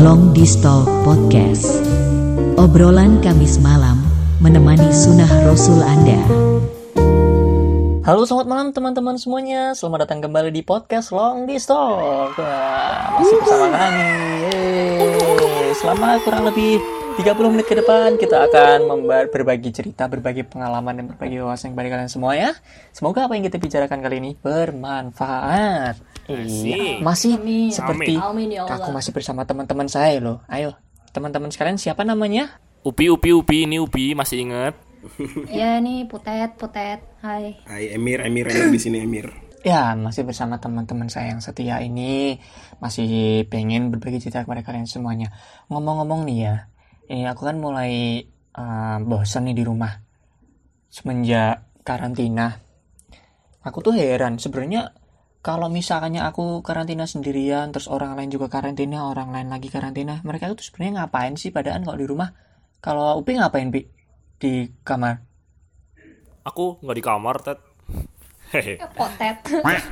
Long Distal Podcast. Obrolan Kamis malam menemani sunnah Rasul Anda. Halo selamat malam teman-teman semuanya Selamat datang kembali di podcast Long Distal Wah, Masih bersama kami Yeay. Selama kurang lebih 30 menit ke depan Kita akan membar berbagi cerita Berbagi pengalaman dan berbagi wawasan kepada kalian semua ya Semoga apa yang kita bicarakan kali ini Bermanfaat Iya Masih Amin. seperti Amin ya Allah. Aku masih bersama teman-teman saya loh Ayo teman-teman sekalian siapa namanya? Upi, Upi, Upi, ini Upi masih inget? Ya nih putet, putet. Hai. Hai Emir, Emir, Emir di sini Emir. Ya, masih bersama teman-teman saya yang setia ini masih pengen berbagi cerita kepada kalian semuanya. Ngomong-ngomong nih ya, ini aku kan mulai uh, bosan nih di rumah semenjak karantina. Aku tuh heran sebenarnya kalau misalnya aku karantina sendirian, terus orang lain juga karantina, orang lain lagi karantina, mereka tuh sebenarnya ngapain sih padahal kalau di rumah? Kalau Upi ngapain, Pi? Di kamar? Aku nggak di kamar, Ted. Hehe. Potet.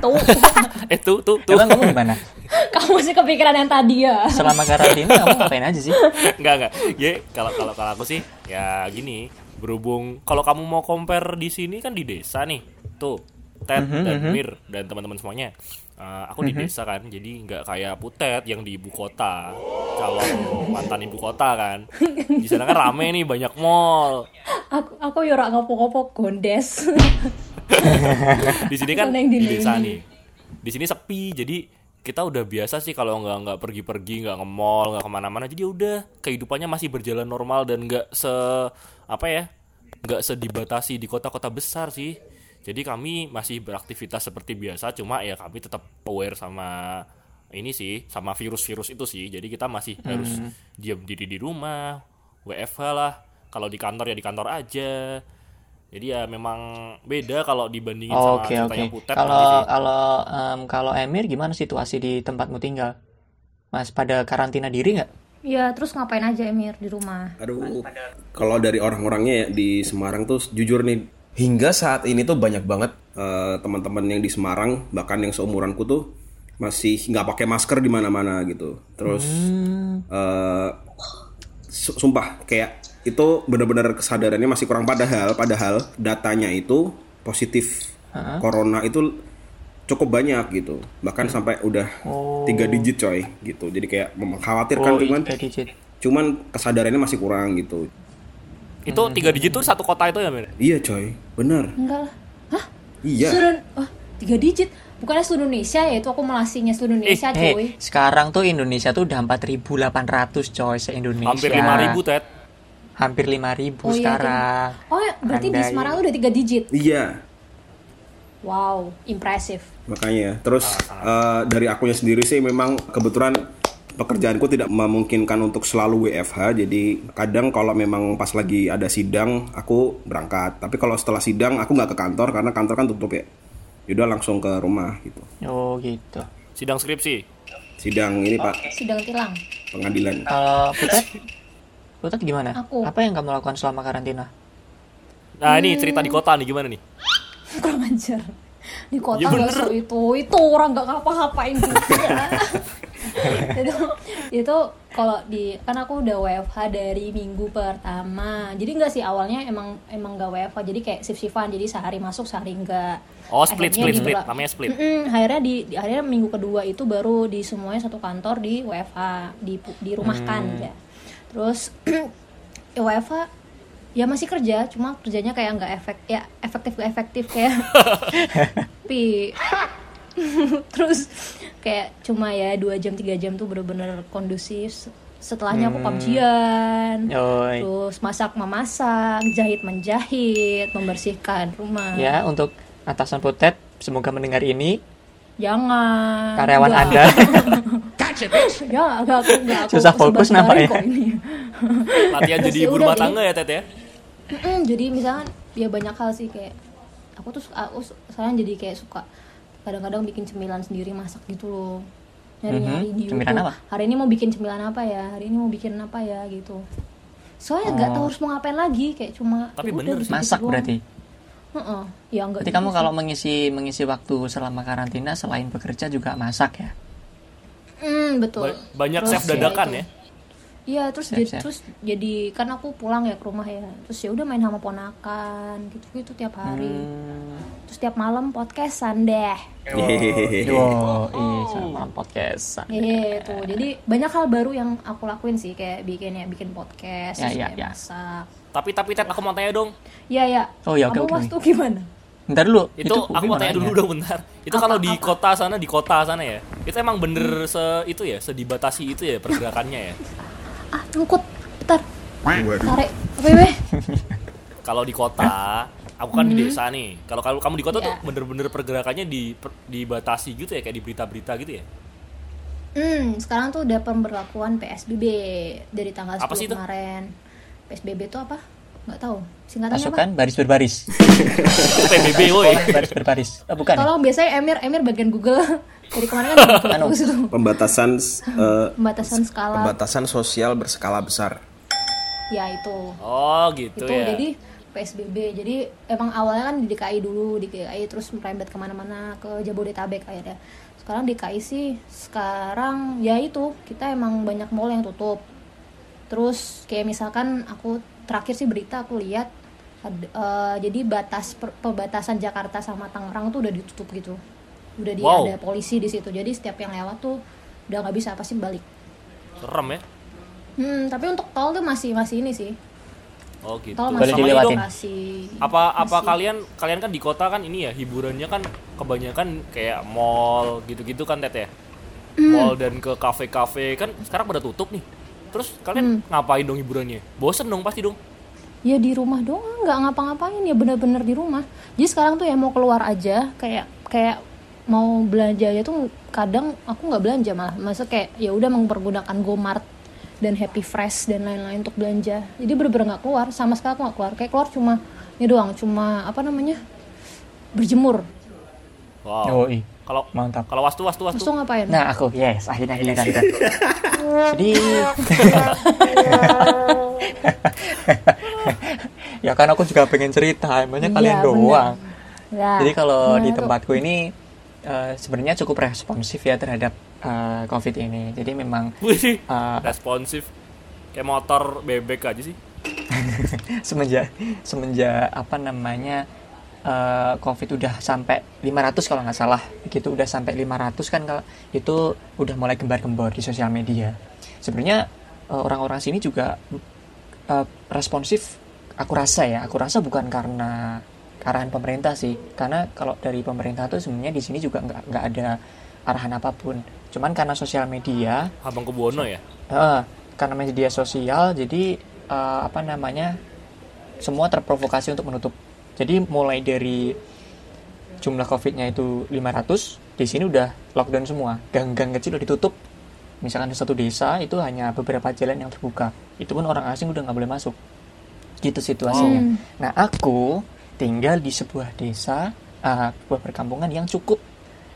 Tuh. Eh, tuh, tuh, tuh. Emang kamu gimana? Kamu sih kepikiran yang tadi ya. Selama karantina kamu ngapain aja sih? Enggak, enggak. Ya, kalau kalau kalau aku sih ya gini, berhubung kalau kamu mau compare di sini kan di desa nih. Tuh, Ted dan Mir dan teman-teman semuanya. Eh, aku di desa kan, jadi nggak kayak Putet yang di ibu kota, calon mantan ibu kota kan. Di sana kan rame nih, banyak mall. Aku aku yorak ngopo-ngopo gondes. di sini kan di desa nih di sini sepi jadi kita udah biasa sih kalau nggak nggak pergi-pergi nggak ke mall nggak ke mana-mana jadi udah kehidupannya masih berjalan normal dan nggak se apa ya nggak sedibatasi di kota-kota besar sih jadi kami masih beraktivitas seperti biasa cuma ya kami tetap aware sama ini sih sama virus-virus itu sih jadi kita masih harus diam diri di rumah WFH lah kalau di kantor ya di kantor aja jadi ya memang beda kalau dibandingin sama Oke ceritanya oke. Putet Kalau kalau em, kalau Emir gimana situasi di tempatmu tinggal? Mas pada karantina diri nggak? ya terus ngapain aja Emir di rumah? Aduh, kalau dari orang-orangnya ya di Semarang tuh jujur nih, hingga saat ini tuh banyak banget eh, teman-teman yang di Semarang, bahkan yang seumuranku tuh masih nggak pakai masker di mana-mana gitu. Terus eh, su- sumpah kayak itu benar-benar kesadarannya masih kurang. Padahal padahal datanya itu positif. Corona itu cukup banyak gitu. Bahkan sampai udah tiga digit coy gitu. Jadi kayak mengkhawatirkan Oh, cuman cuman kesadarannya masih kurang gitu itu tiga digit tuh satu kota itu ya Mir? iya coy bener Enggak lah. Hah? iya Seluruh oh, tiga digit. Bukannya seluruh Indonesia ya itu akumulasinya seluruh Indonesia Eh, cuy. sekarang tuh Indonesia tuh udah 4.800 coy se Indonesia. hampir lima ribu Ted Hampir 5.000 Oh, iya, sekarang. Oh ya, berarti di Andai. Semarang udah tiga digit. iya Wow, impresif. makanya terus eh, dari akunya sendiri sih memang kebetulan pekerjaanku tidak memungkinkan untuk selalu WFH jadi kadang kalau memang pas lagi ada sidang aku berangkat. Tapi kalau setelah sidang aku nggak ke kantor karena kantor kan tutup ya. Yaudah langsung ke rumah gitu. Oh gitu. sidang skripsi? Sidang ini pak. Sidang tilang. pengadilan. Kalau Putet, Putet gimana? Aku. Apa yang kamu lakukan selama karantina? nah ini cerita di kota nih gimana nih? Kurang ajar. Di kota Ya bakso itu. Itu orang nggak ngapa-ngapain juga itu itu kalau di kan aku udah WFH dari minggu pertama. Jadi nggak sih awalnya emang emang nggak WFH jadi kayak shift shiftan jadi sehari masuk sehari enggak oh split Akhirnya split di split. namanya split. Mm-mm, akhirnya di, di akhirnya minggu kedua itu baru di semuanya satu kantor di WFH di dirumahkan ya terus ya WFH ya masih kerja cuma kerjanya kayak nggak efek ya efektif gak efektif kayak tapi terus kayak cuma ya dua jam tiga jam tuh bener-bener kondusif setelahnya aku PUBG-an Yoi. terus masak memasak jahit menjahit membersihkan rumah Ya, untuk atasan Putet, semoga mendengar ini Jangan. karyawan Enggak. Anda. Ya, enggak aku enggak aku Susah fokus nampaknya. kok ini. latihan jadi ibu rumah jadi- tangga ya Ted ya jadi misalkan ya banyak hal sih kayak aku tuh suka- aku sekarang jadi kayak suka kadang-kadang bikin cemilan sendiri masak gitu loh. Nyari-nyari Mhm, di cemilan YouTube. apa? Hari ini mau bikin cemilan apa ya? Hari ini mau bikin apa ya gitu. Soalnya nggak tahu harus mau ngapain lagi kayak cuma Tapi ya udah bener gitu-gitu Masak doang. berarti. Heeh. Ya enggak. Berarti kamu kalau mengisi mengisi waktu selama karantina selain bekerja juga masak ya? Hmm, betul. Ba- banyak Terus chef dadakan ya Iya terus Siap, jadi siap. terus jadi kan aku pulang ya ke rumah ya terus ya udah main sama ponakan gitu gitu tiap hari Hmm. terus tiap malam podcastan deh. Yo, iya, sama podcast. gitu jadi banyak hal baru yang aku lakuin sih kayak bikin ya bikin podcast Ya, ya, kayak ya. masak Tapi tapi Ted aku mau tanya dong. Iya ya Oh, ya, oke, kamu oke. waktu gimana Bentar dulu. Itu, aku mau tanya dulu dong bentar. Itu kalau di kota sana di kota sana ya. Itu emang bener se itu ya, sedibatasi itu ya pergerakannya ya. ngikut bentar tarik apa ya Kalau di kota, aku kan di desa nih. Kalau kalau kamu di kota tuh Iya. bener-bener pergerakannya di per- dibatasi gitu ya kayak di berita-berita gitu ya. Hmm, sekarang tuh udah pemberlakuan PSBB dari tanggal 10 Apa sih itu? kemarin. PSBB itu apa? Nggak tahu. Singkatannya apa? Pasukan baris berbaris. PBB woi. baris berbaris. Oh, bukan. ya? Tolong biasanya Emir Emir bagian Google. Dari kemarin kan Anu. Pembatasan eh, Pembatasan skala. pembatasan sosial berskala besar. Ya itu. Oh gitu itu ya. jadi PSBB. Jadi emang awalnya kan di DKI dulu, di DKI terus merembet ke mana-mana ke Jabodetabek akhirnya. Sekarang DKI sih sekarang ya itu kita emang banyak mall yang tutup. Terus kayak misalkan aku terakhir sih berita aku lihat eh, jadi batas per- perbatasan Jakarta sama Tangerang tuh udah ditutup gitu. Udah di Wow. ada polisi di situ. Jadi setiap yang lewat tuh udah nggak bisa pasti balik. Serem ya. Hmm, tapi untuk tol tuh masih masih ini sih. Oh gitu. Tol masih dilewatin. dong, masih apa apa masih- kalian kalian kan di kota kan ini ya hiburannya kan kebanyakan kayak mall gitu-gitu kan Tet ya Hmm. mall dan ke kafe-kafe kan sekarang pada tutup nih terus kalian Hmm. ngapain dong hiburannya bosen dong pasti dong ya di rumah doang nggak ngapa-ngapain ya bener-bener di rumah jadi sekarang tuh ya mau keluar aja kayak kayak mau belanja aja tuh kadang aku nggak belanja malah masa kayak ya udah mempergunakan GoMart dan Happy Fresh dan lain-lain untuk belanja jadi bener-bener nggak keluar sama sekali aku nggak keluar kayak keluar cuma ini doang cuma apa namanya berjemur wow Yoi. kalau Mantap. kalau wastu wastu wastu tuh ngapain Nah, aku yes, akhirnya giliran kita. Jadi ya kan aku juga pengen cerita, emangnya Iya, kalian bener. doang. ya Jadi kalau di tuh? tempatku ini eh, sebenarnya cukup responsif ya terhadap eh, COVID ini. Jadi memang eh, responsif. Kayak motor bebek aja sih. semenjak semenjak apa namanya eh, COVID udah sampai 500 kalau nggak salah. Begitu udah sampai 500 kan kalau itu udah mulai gembar-gembor di sosial media. Sebenarnya eh, orang-orang sini juga eh, responsif aku rasa ya. Aku rasa bukan karena arahan pemerintah sih karena kalau dari pemerintah tuh sebenarnya di sini juga nggak nggak ada arahan apa pun cuman karena sosial media abang kebuono ya Heeh, karena media sosial jadi eh, apa namanya semua terprovokasi untuk menutup. Jadi mulai dari jumlah COVID-nya itu 500, di sini udah lockdown semua. Gang-gang kecil udah ditutup. Misalkan di satu desa itu hanya beberapa jalan yang terbuka. Itu pun orang asing udah nggak boleh masuk. Gitu situasinya. Hmm. Nah aku tinggal di sebuah desa, eh, sebuah perkampungan yang cukup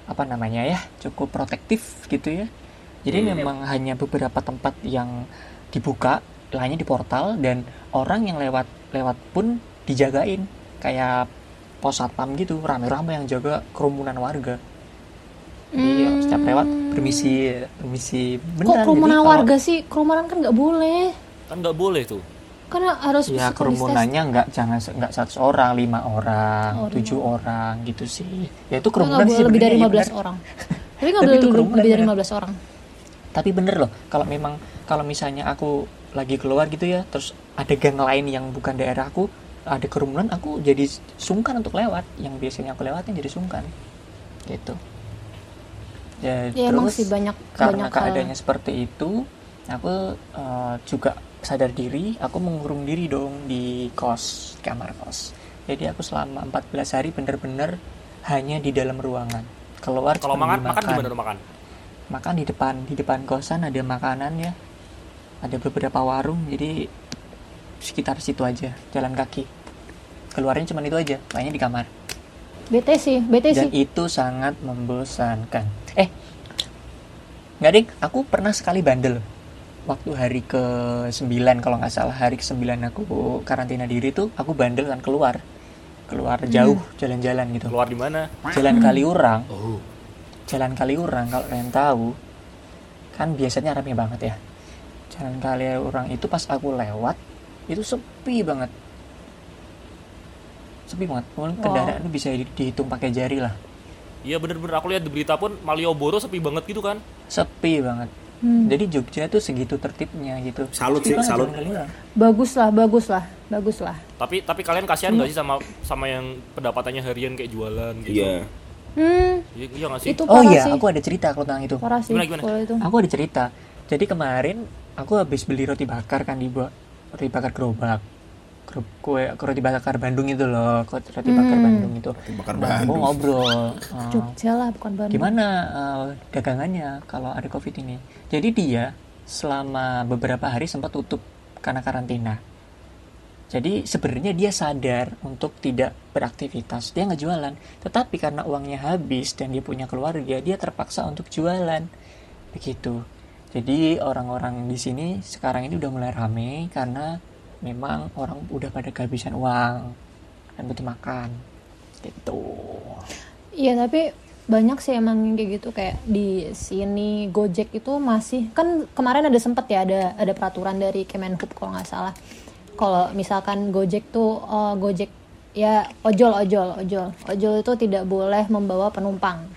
apa namanya ya, cukup protektif gitu ya. Jadi memang hanya beberapa tempat yang dibuka, lainnya di portal dan orang yang lewat lewat pun dijagain kayak pos satpam gitu, rame-rame yang jaga kerumunan warga. Ya, setiap lewat permisi, permisi kok beneran. kerumunan Jadi kalau- warga sih kerumunan kan nggak boleh kan nggak boleh tuh karena harus Ya kerumunannya nggak jangan nggak satu orang, lima orang, Oh, tujuh lima orang gitu sih. Ya itu kerumunan sih lebih dari sebenarnya, 15 iya bener. orang. Tapi nggak boleh lebih, dari bener. 15 orang. Tapi bener loh, kalau memang kalau misalnya aku lagi keluar gitu ya, terus ada gang lain yang bukan daerahku, ada kerumunan, aku jadi sungkan untuk lewat. Yang biasanya aku lewatin jadi sungkan, gitu. Ya, Ya emang terus sih banyak karena banyak hal. keadaannya seperti itu, aku eh, juga sadar diri, aku mengurung diri dong di kos, kamar kos. Jadi aku selama 14 hari bener-bener hanya di dalam ruangan. Keluar kalau cuma makan beli makan. gimana tuh makan? Makan di depan di depan kosan ada makanan ya. Ada beberapa warung jadi sekitar situ aja jalan kaki. Keluarnya cuma itu aja lainnya di kamar. Bete sih, bete dan sih. itu sangat membosankan. Eh nggak ding aku pernah sekali bandel waktu hari ke 9 kalau nggak salah hari ke 9 aku karantina diri tuh aku bandel kan keluar. Keluar jauh jalan-jalan gitu. Keluar di mana? Jalan Kaliurang. Oh. Jalan Kaliurang kalau kalian tahu kan biasanya rame banget ya. jalan kali orang itu pas aku lewat itu sepi banget. Sepi banget. Mungkin kendaraan itu bisa di- dihitung pakai jari lah. Iya bener-bener. Aku lihat di berita pun Malioboro sepi banget gitu kan. sepi banget Hmm. jadi Jogja tuh segitu tertibnya gitu Salut sih, salut. bagus lah bagus lah bagus lah Tapi tapi kalian kasihan nggak sih sama sama yang pendapatannya harian kayak jualan gitu? Iya. hmm Iya, iya nggak sih? itu oh iya sih aku ada cerita kalau tentang itu parah sih Gimana, gimana? itu aku ada cerita jadi kemarin aku habis beli roti bakar kan di roti bakar gerobak Gro- kue roti bakar Bandung itu loh kue- roti bakar Hmm. Bandung itu. Bakar Nah, Bandung. ngobrol uh, Jogja lah bukan Bandung. gimana uh, dagangannya kalau ada covid ini? Jadi dia selama beberapa hari sempat tutup karena karantina. Jadi sebenarnya dia sadar untuk tidak beraktivitas. Dia nggak jualan. Tetapi karena uangnya habis dan dia punya keluarga dia terpaksa untuk jualan. Begitu. Jadi orang-orang di sini sekarang ini udah mulai rame karena memang orang udah pada kehabisan uang dan butuh makan gitu. Iya tapi banyak sih emang yang kayak gitu kayak di sini Gojek itu masih kan kemarin ada sempet ya ada ada peraturan dari Kemenhub kalau nggak salah. Kalau misalkan Gojek tuh eh, Gojek ya ojol ojol ojol. Ojol itu tidak boleh membawa penumpang.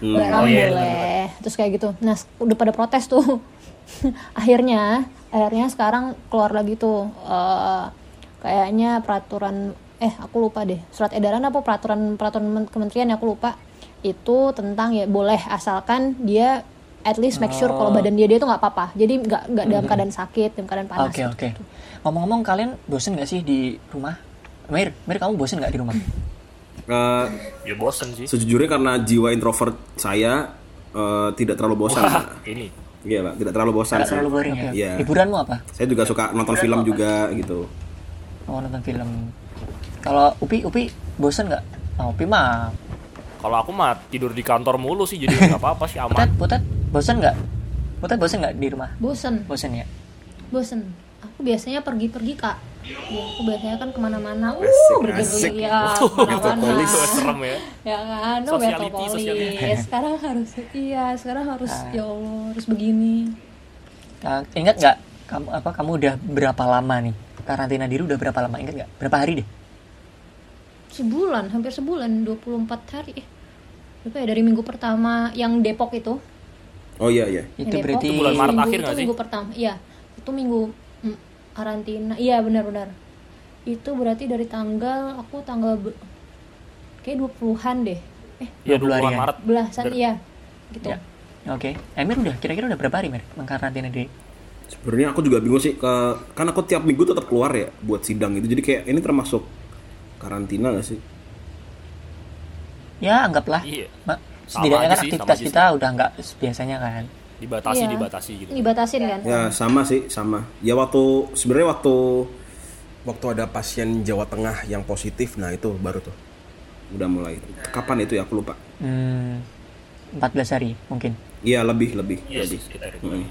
Barang Oh, iya, boleh. terus kayak gitu. Nah udah pada protes tuh akhirnya akhirnya sekarang keluar lagi tuh eh, kayaknya peraturan eh aku lupa deh surat edaran apa peraturan peraturan men- kementerian ya aku lupa itu tentang ya boleh asalkan dia at least make sure kalau badan dia dia tuh nggak apa-apa jadi nggak nggak dalam keadaan sakit dalam keadaan panas Oke oke. Ngomong-ngomong kalian bosen gak sih di rumah? Mir, Mir kamu bosen gak di rumah? Eh, Ya bosen sih. sejujurnya karena jiwa introvert saya eh, tidak terlalu bosan. Wah, ini. Iya pak, tidak terlalu bosan. Gak saya. terlalu boring ya? Iya. Hiburanmu apa? Saya juga suka nonton film juga gitu. Oh nonton film. Kalau Upi, Upi bosen gak? Oh, Upi mah. Kalau aku mah tidur di kantor mulu sih jadi nggak apa-apa sih Putet, aman. Putet, bosen gak? Putet bosen gak di rumah? bosen Bosen ya? bosen aku biasanya pergi-pergi kak ya, aku biasanya kan ke mana-mana uh Metropolis. ke mana-mana Serem ya. ya kan oh, metropolis sekarang harus iya sekarang harus ya allah harus begini Nah, ingat gak? Kamu apa? Kamu udah berapa lama nih? Karantina diri udah berapa lama? Ingat gak? Berapa hari deh? sebulan hampir sebulan 24 hari eh berapa ya dari minggu pertama yang Depok itu Oh iya iya. Itu Depok, berarti Itu bulan Maret minggu- akhir nggak sih? minggu pertama iya itu minggu karantina iya benar-benar itu berarti dari tanggal aku tanggal be- kayak 20-an deh eh 20 Ya 20 harian. Maret. belasan Ber- iya gitu Ya. Oke. Emir udah kira-kira udah berapa hari Mir mengkarantina diri? Sebenarnya aku juga bingung sih, ke, kan aku tiap minggu tetap keluar ya buat sidang itu. Jadi kayak ini termasuk karantina gak sih? Ya anggaplah. Iya. Ma- setidaknya kan aktivitas kita udah nggak biasanya kan. Dibatasi, Iya. dibatasi gitu. dibatasin kan Ya sama sih, sama. Ya waktu sebenarnya waktu waktu ada pasien Jawa Tengah yang positif, nah itu baru tuh udah mulai. Kapan itu ya aku lupa. Hmm, 14 hari mungkin. Iya lebih lebih Iya lebih. sih, sekitar itu. Mm.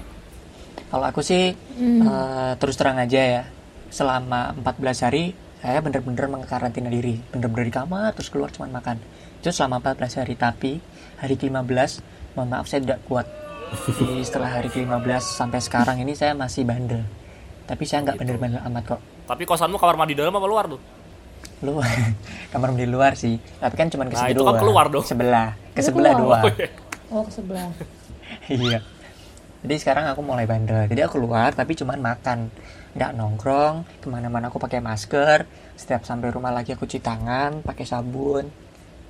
Kalau aku sih eh, terus terang aja ya, selama 14 hari saya bener-bener mengkarantina diri, bener-bener di kamar terus keluar cuma makan. Itu selama 14 hari, tapi hari ke-15 mohon maaf saya tidak kuat. Jadi setelah hari ke-15 sampai sekarang ini saya masih bandel. Tapi saya nggak bandel-bandel amat kok. Tapi kosanmu kamar mandi dalam apa luar tuh? Lu kamar mandi luar sih, tapi kan cuma ke Nah, situ itu kan keluar dong. Sebelah, ke sebelah keluar. doang. oh ke sebelah iya jadi sekarang aku mulai bandel jadi aku keluar tapi cuman makan nggak nongkrong ke mana-mana aku pakai masker setiap sampai rumah lagi aku cuci tangan pakai sabun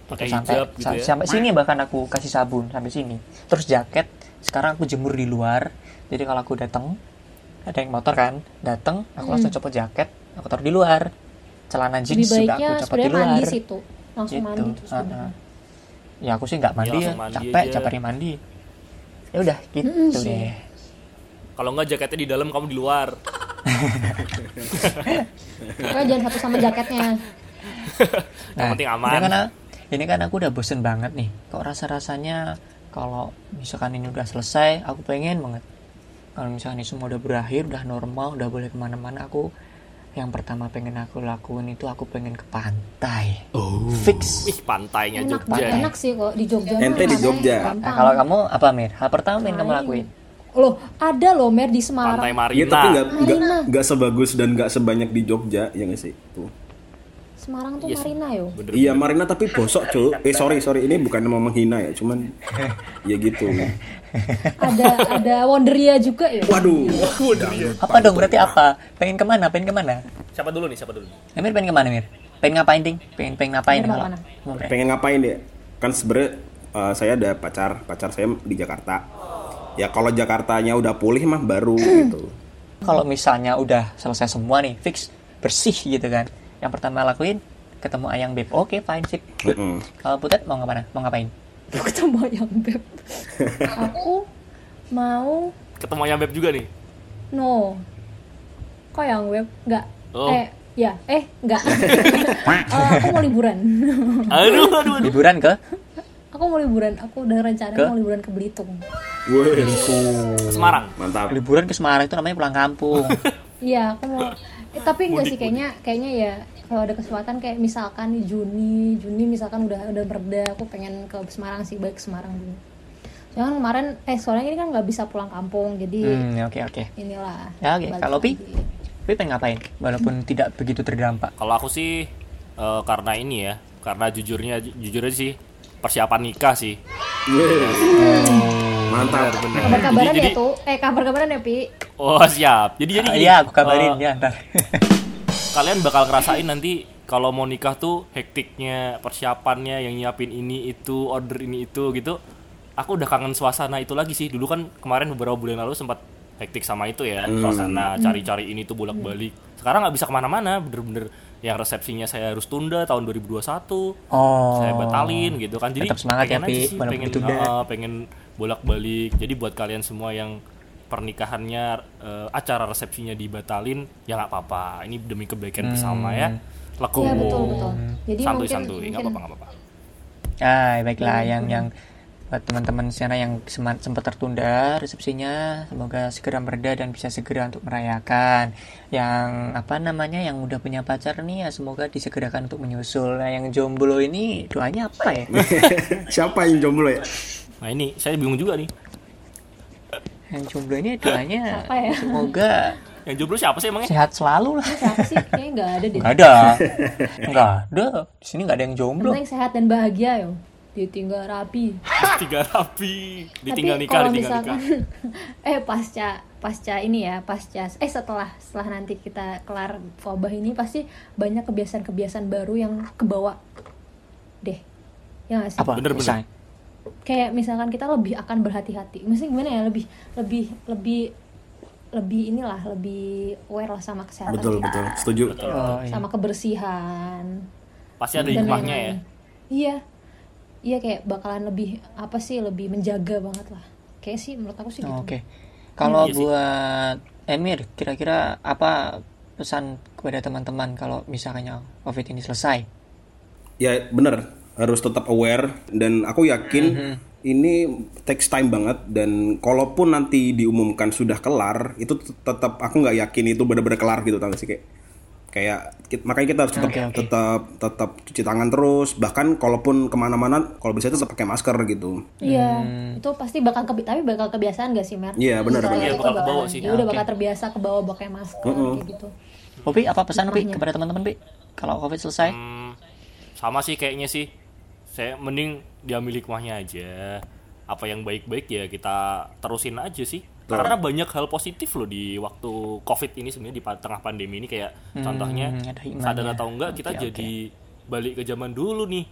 Pakai sampai hijab gitu ya. sampai sini bahkan aku kasih sabun sampai sini terus jaket sekarang aku jemur di luar jadi kalau aku datang ada yang motor kan datang aku langsung copot jaket aku taruh di luar celana jeans juga baiknya aku copot di luar mandi situ langsung Gitu. mandi Ah, ah. ya aku sih nggak mandi ya, mandi capek aja. capek mandi ya udah gitu sih. deh Kalau nggak jaketnya di dalam, kamu di luar. Pokoknya jangan satu sama jaketnya Yang penting aman. Ini kan, ini kan aku udah bosen banget nih. Kok rasa-rasanya kalau misalkan ini udah selesai, aku pengen banget. Kalau misalkan ini semua udah berakhir, udah normal, udah boleh ke mana-mana, aku yang pertama pengen aku lakuin itu aku pengen ke pantai. Fix. Ih, pantainya enak Jogja. enak sih kok di Jogja Ente di Jogja. Nah, kalau kamu apa Mir? Hal pertama yang kamu lakuin? Loh, ada loh Mer di Semarang. Pantai Marina. Iya tapi nggak sebagus dan nggak sebanyak di Jogja ya nggak sih tuh. Semarang tuh Iya sih. Marina yo. Bener. Iya Marina tapi bosok cu. Eh sorry sorry ini bukan mau menghina ya cuman ya gitu. Ada ada Wonderia juga ya. Waduh. Apa dong berarti apa? Pengen ke mana? Pengen ke mana? Siapa dulu nih? Siapa dulu? Emir pengen ke mana Mir? Pengen ngapain ding? Pengen pengen ngapain? Mau bre- Pengen ngapain ya? Kan sebenarnya eh, saya ada pacar pacar saya di Jakarta. Ya kalau Jakartanya udah pulih mah baru gitu. Kalau misalnya udah selesai semua nih, fix bersih gitu kan. Yang pertama lakuin ketemu ayang beb. Oke, fine sip. Good. Mm-mm. Kalau Butet mau ke mana? Mau ngapain? Ketemu yang beb. Aku mau Ketemu ayam beb juga nih. no. Kok yang web? Enggak. Oh. Eh, ya, eh, enggak. Eh, aku mau liburan. Aduh, aduh, aduh. Liburan ke? aku mau liburan. Aku udah rencana Ke? mau liburan ke Belitung. Wih, Semarang. mantap. Liburan ke Semarang itu namanya pulang kampung. Iya, aku mau. Eh, tapi enggak sih kayaknya kayaknya ya kalau ada kesempatan kayak misalkan di Juni, Juni misalkan udah udah mereda, aku pengen ke Semarang sih, balik ke Semarang dulu. Jangan kemarin eh soalnya ini kan nggak bisa pulang kampung, jadi Hmm, oke oke. inilah. Ya, oke. balik Kalau Pi? Pi pengen ngapain? Walaupun tidak begitu terdampak. Kalau aku sih eh, karena ini ya, karena jujurnya jujur aja sih persiapan nikah sih. Mantap. Kabar-kabaran Jadi- ya tuh. Eh kabar-kabaran ya, Pi. Oh siap. Jadi jadi gini, Iya, aku kabarin. Eh, ya ntar. kalian bakal ngerasain nanti kalau mau nikah tuh hektiknya persiapannya yang nyiapin ini itu order ini itu gitu. Aku udah kangen suasana itu lagi sih. Dulu kan kemarin beberapa bulan lalu sempat hektik sama itu ya suasana cari-cari ini tuh bolak-balik. Sekarang nggak bisa ke mana-mana. Bener-bener yang resepsinya saya harus tunda tahun 2021 Oh. saya batalin gitu kan. Jadi Tetap semangat ya, pengen aja Pi, sih, pengen uh, pengen bolak-balik. Jadi buat kalian semua yang pernikahannya uh, acara resepsinya dibatalin ya nggak apa-apa ini demi kebaikan bersama ya lekuk Iya, betul, betul. Jadi santuy mungkin santuy nggak mungkin apa-apa nggak apa-apa Ah, baiklah yang yang buat teman-teman sana yang sempat tertunda resepsinya semoga segera mereda dan bisa segera untuk merayakan. Yang apa namanya yang udah punya pacar nih ya semoga disegerakan untuk menyusul. Nah, yang jomblo ini doanya apa ya? Siapa yang jomblo ya? nah ini saya bingung juga nih yang jomblo ini doanya Apa ya? semoga yang jomblo siapa sih emangnya sehat selalu lah. Siapa sih? Kayaknya nggak ada deh. Nggak ada. Nggak ada. Di sini nggak ada yang jomblo. Penting sehat dan bahagia yo. Ditinggal rapi. tiga rapi ditinggal Tapi nikah kalau ditinggal misalkan nikah eh pasca pasca ini ya pasca eh setelah setelah nanti kita kelar wabah ini pasti banyak kebiasaan-kebiasaan baru yang kebawa deh ya sih Apa? Bener-bener. Misalnya. Kayak misalkan kita lebih akan berhati-hati mesti gimana ya lebih lebih lebih lebih inilah lebih aware lah sama kesehatan Betul kita betul. Setuju. Oh, iya. sama kebersihan pasti ada hikmahnya ya iya iya kayak bakalan lebih apa sih lebih menjaga banget lah kayak sih menurut aku sih gitu Oh, Oke. Kalau Iya sih. buat Emir, kira-kira apa pesan kepada teman-teman kalau misalnya COVID ini selesai? Ya bener harus tetap aware dan aku yakin ini takes time banget dan kalaupun nanti diumumkan sudah kelar itu tet- tetap aku nggak yakin itu benar-benar kelar gitu tau gak sih kayak kayak makanya kita harus tetap Oke, oke. tetap tetap cuci tangan terus bahkan kalaupun ke mana-mana kalau bisa tetap pakai masker gitu Iya, itu pasti bakal kebi tapi bakal kebiasaan gak sih Mer? Iya, benar, benar. Iya, itu bakal kebawa sih. Ya udah Oke. bakal terbiasa ke bawah pakai masker kayak gitu. Opi, apa pesan Opi kepada teman-teman, Pi? Kalau COVID selesai? Hmm, sama sih kayaknya sih saya mending diambil hikmahnya aja. Apa yang baik-baik ya kita terusin aja sih. Karena banyak hal positif loh di waktu covid ini sebenarnya di tengah pandemi ini. Kayak contohnya ada hikmahnya. sadar atau enggak kita jadi balik ke zaman dulu nih.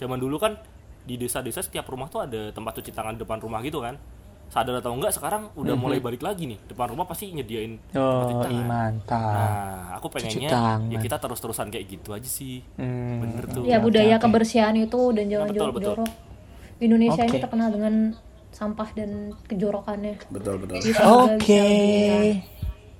Zaman dulu kan di desa-desa setiap rumah tuh ada tempat cuci tangan depan rumah gitu kan sadar atau enggak sekarang udah mulai balik lagi nih depan rumah pasti nyediain Oh, tangan. iya mantap. Nah, aku pengennya ya kita terus-terusan kayak gitu aja sih. Hmm, Bener tuh. Ya budaya oke. kebersihan itu dan jangan betul, betul. jorok-jorok. Indonesia ini Oke. terkenal dengan sampah dan kejorokannya. betul betul semoga Oke. lebih-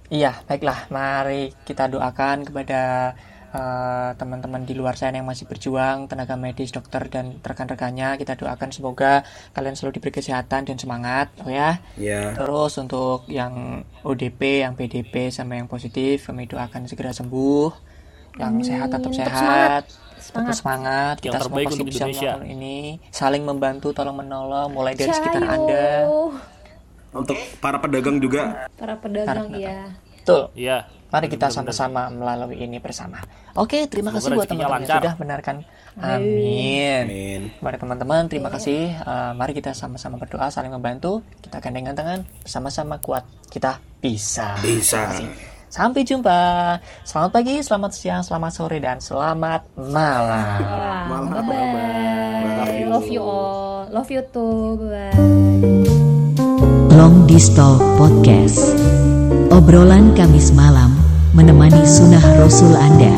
Iya, baiklah. Mari kita doakan kepada eh, teman-teman di luar sana yang masih berjuang, tenaga medis, dokter dan rekan-rekannya. Kita doakan semoga kalian selalu diberi kesehatan dan semangat, oh ya. ya Terus untuk yang ODP, yang PDP sama yang positif, kami doakan segera sembuh. Yang Amin. sehat tetap sehat. Tetap Semangat. semangat. Yang Kita semua terbaik pasti untuk bisa Indonesia. melakukan ini. Saling membantu, tolong menolong, mulai dari sekitar. Anda. untuk para pedagang juga. para pedagang ya Betul. Iya. Mari kita sama-sama melalui ini bersama. Oke, terima Semoga kasih buat teman-teman yang sudah mendengarkan. Amin. Amin. Kepada teman-teman, terima kasih. Eh, mari kita sama-sama berdoa, saling membantu. Kita gandengan tangan, bersama-sama kuat. Kita bisa. Bisa. Sampai jumpa. Selamat pagi, selamat siang, selamat sore, dan selamat malam. Wah, bye bye love you all love you too bye Long Distal Podcast. Obrolan Kamis malam menemani sunnah Rasul Anda.